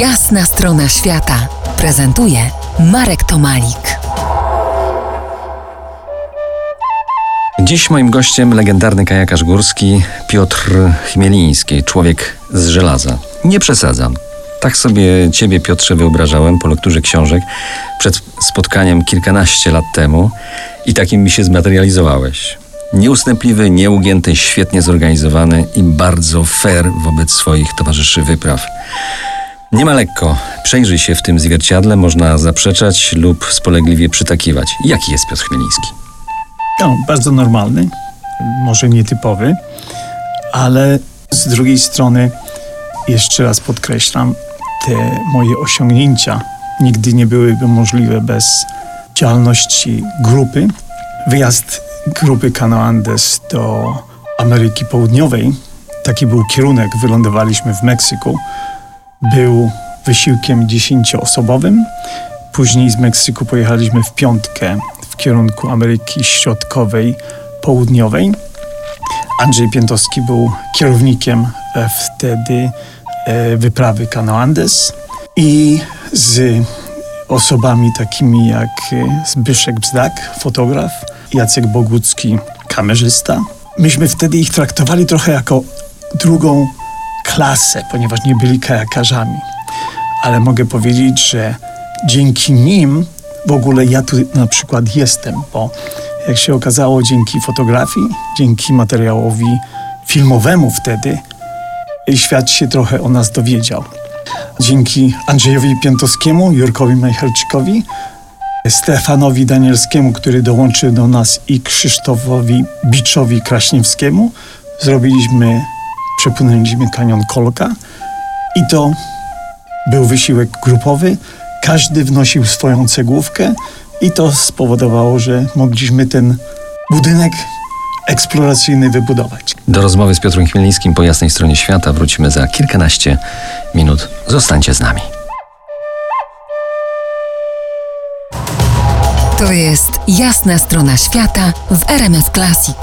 Jasna strona świata prezentuje Marek Tomalik. Dziś moim gościem legendarny kajakarz górski Piotr Chmieliński, człowiek z żelaza. Nie przesadzam. Tak sobie ciebie, Piotrze, wyobrażałem po lekturze książek przed spotkaniem kilkanaście lat temu i takim mi się zmaterializowałeś. Nieustępliwy, nieugięty, świetnie zorganizowany i bardzo fair wobec swoich towarzyszy wypraw. Nie ma lekko. Przejrzyj się w tym zwierciadle, można zaprzeczać lub spolegliwie przytakiwać. Jaki jest Piotr Chmieliński? No, bardzo normalny, może nietypowy, ale z drugiej strony, jeszcze raz podkreślam, te moje osiągnięcia nigdy nie byłyby możliwe bez działalności grupy. Wyjazd grupy Cano Andes do Ameryki Południowej, taki był kierunek, wylądowaliśmy w Meksyku, był wysiłkiem dziesięcioosobowym. Później z Meksyku pojechaliśmy w piątkę w kierunku Ameryki Środkowej, Południowej. Andrzej Piętowski był kierownikiem e, wtedy e, wyprawy Cano Andes i z osobami takimi jak e, Zbyszek Bzdak, fotograf, Jacek Bogucki, kamerzysta. Myśmy wtedy ich traktowali trochę jako drugą klasę, ponieważ nie byli kajakarzami. Ale mogę powiedzieć, że dzięki nim w ogóle ja tu na przykład jestem, bo jak się okazało, dzięki fotografii, dzięki materiałowi filmowemu wtedy, świat się trochę o nas dowiedział. Dzięki Andrzejowi Piętowskiemu, Jurkowi Majchelczykowi, Stefanowi Danielskiemu, który dołączył do nas i Krzysztofowi Biczowi Kraśniewskiemu, zrobiliśmy, przepłynęliśmy kanion Kolka i to był wysiłek grupowy. Każdy wnosił swoją cegłówkę i to spowodowało, że mogliśmy ten budynek eksploracyjny wybudować. Do rozmowy z Piotrem Chmielińskim po jasnej stronie świata wrócimy za kilkanaście minut. Zostańcie z nami. To jest Jasna strona świata w RMS Classic.